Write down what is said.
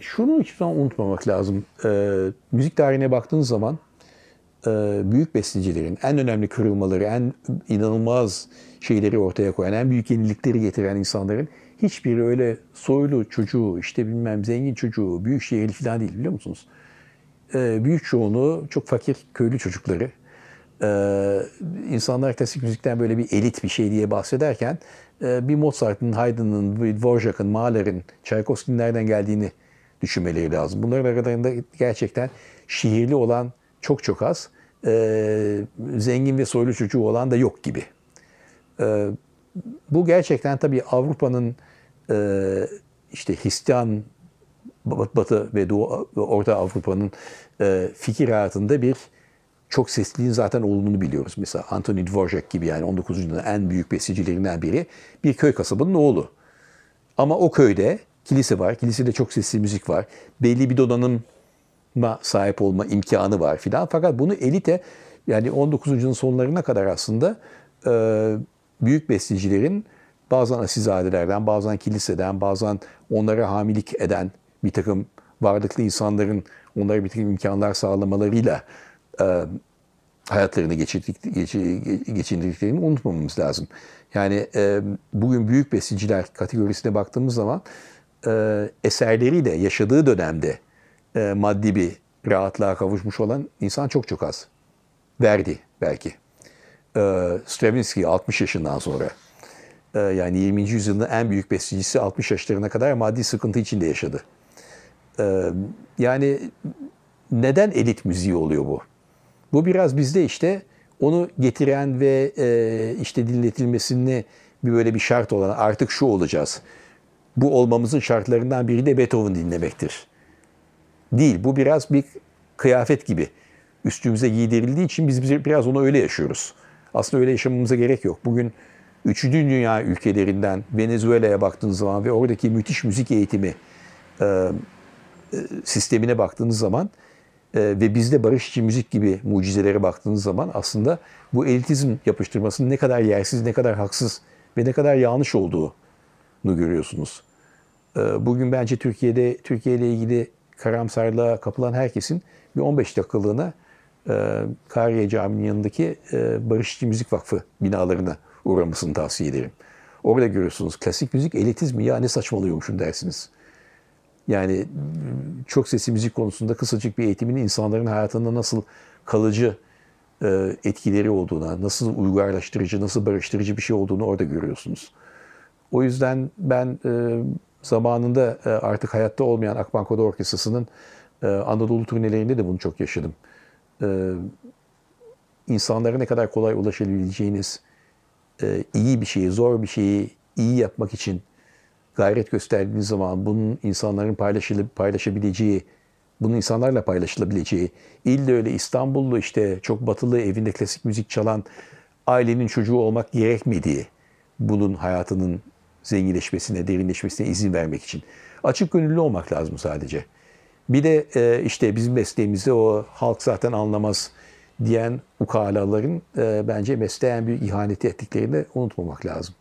şunu hiçbir zaman unutmamak lazım. Ee, müzik tarihine baktığınız zaman e, büyük bestecilerin en önemli kırılmaları, en inanılmaz şeyleri ortaya koyan, en büyük yenilikleri getiren insanların hiçbiri öyle soylu çocuğu, işte bilmem zengin çocuğu, büyük şehirli falan değil biliyor musunuz? Ee, büyük çoğunluğu çok fakir köylü çocukları. Ee, insanlar klasik müzikten böyle bir elit bir şey diye bahsederken e, bir Mozart'ın, Haydn'ın, Dvorak'ın, Mahler'in, Tchaikovsky'nin nereden geldiğini düşünmeleri lazım. Bunların aralarında gerçekten şiirli olan çok çok az, e, zengin ve soylu çocuğu olan da yok gibi. E, bu gerçekten tabii Avrupa'nın e, işte Hristiyan Batı ve Doğu Orta Avrupa'nın e, fikir hayatında bir çok sesliliğin zaten olduğunu biliyoruz. Mesela Anthony Dvorak gibi yani 19. yüzyılın en büyük bestecilerinden biri bir köy kasabının oğlu. Ama o köyde kilise var. Kilisede çok sesli müzik var. Belli bir donanıma sahip olma imkanı var filan. Fakat bunu elite yani 19. yüzyılın sonlarına kadar aslında e, büyük bestecilerin bazen asilzadelerden, bazen kiliseden, bazen onlara hamilik eden bir takım varlıklı insanların onlara bir takım imkanlar sağlamalarıyla e, hayatlarını geçirdik, geç, geçindirdiklerini unutmamamız lazım. Yani e, bugün büyük besteciler kategorisine baktığımız zaman e, eserleriyle yaşadığı dönemde e, maddi bir rahatlığa kavuşmuş olan insan çok çok az. Verdi belki. E, Stravinsky 60 yaşından sonra e, yani 20. yüzyılın en büyük bestecisi 60 yaşlarına kadar maddi sıkıntı içinde yaşadı. E, yani neden elit müziği oluyor bu? Bu biraz bizde işte onu getiren ve e, işte dinletilmesini bir böyle bir şart olan artık şu olacağız. Bu olmamızın şartlarından biri de Beethoven dinlemektir. Değil. Bu biraz bir kıyafet gibi. Üstümüze giydirildiği için biz biraz onu öyle yaşıyoruz. Aslında öyle yaşamamıza gerek yok. Bugün üçüncü dünya ülkelerinden Venezuela'ya baktığınız zaman ve oradaki müthiş müzik eğitimi e, sistemine baktığınız zaman e, ve bizde barış için müzik gibi mucizelere baktığınız zaman aslında bu elitizm yapıştırmasının ne kadar yersiz, ne kadar haksız ve ne kadar yanlış olduğunu görüyorsunuz. E, bugün bence Türkiye'de Türkiye ile ilgili karamsarlığa kapılan herkesin bir 15 dakikalığına e, Kariye Camii'nin yanındaki e, Barışçı Müzik Vakfı binalarına uğramasını tavsiye ederim. Orada görüyorsunuz klasik müzik elitizmi ya ne saçmalıyormuşum dersiniz. Yani çok sesli müzik konusunda kısacık bir eğitimin insanların hayatında nasıl kalıcı e, etkileri olduğuna, nasıl uygarlaştırıcı, nasıl barıştırıcı bir şey olduğunu orada görüyorsunuz. O yüzden ben e, zamanında e, artık hayatta olmayan Akbank Oda Orkestrası'nın Anadolu turnelerinde de bunu çok yaşadım. İnsanlara ne kadar kolay ulaşabileceğiniz, iyi bir şeyi, zor bir şeyi iyi yapmak için gayret gösterdiğiniz zaman bunun insanların paylaşabileceği, bunun insanlarla paylaşılabileceği, illa öyle İstanbullu işte çok batılı evinde klasik müzik çalan ailenin çocuğu olmak gerekmediği, bunun hayatının zenginleşmesine, derinleşmesine izin vermek için. Açık gönüllü olmak lazım sadece. Bir de e, işte bizim mesleğimizde o halk zaten anlamaz diyen ukalaların e, bence mesleğe en büyük ihaneti ettiklerini unutmamak lazım.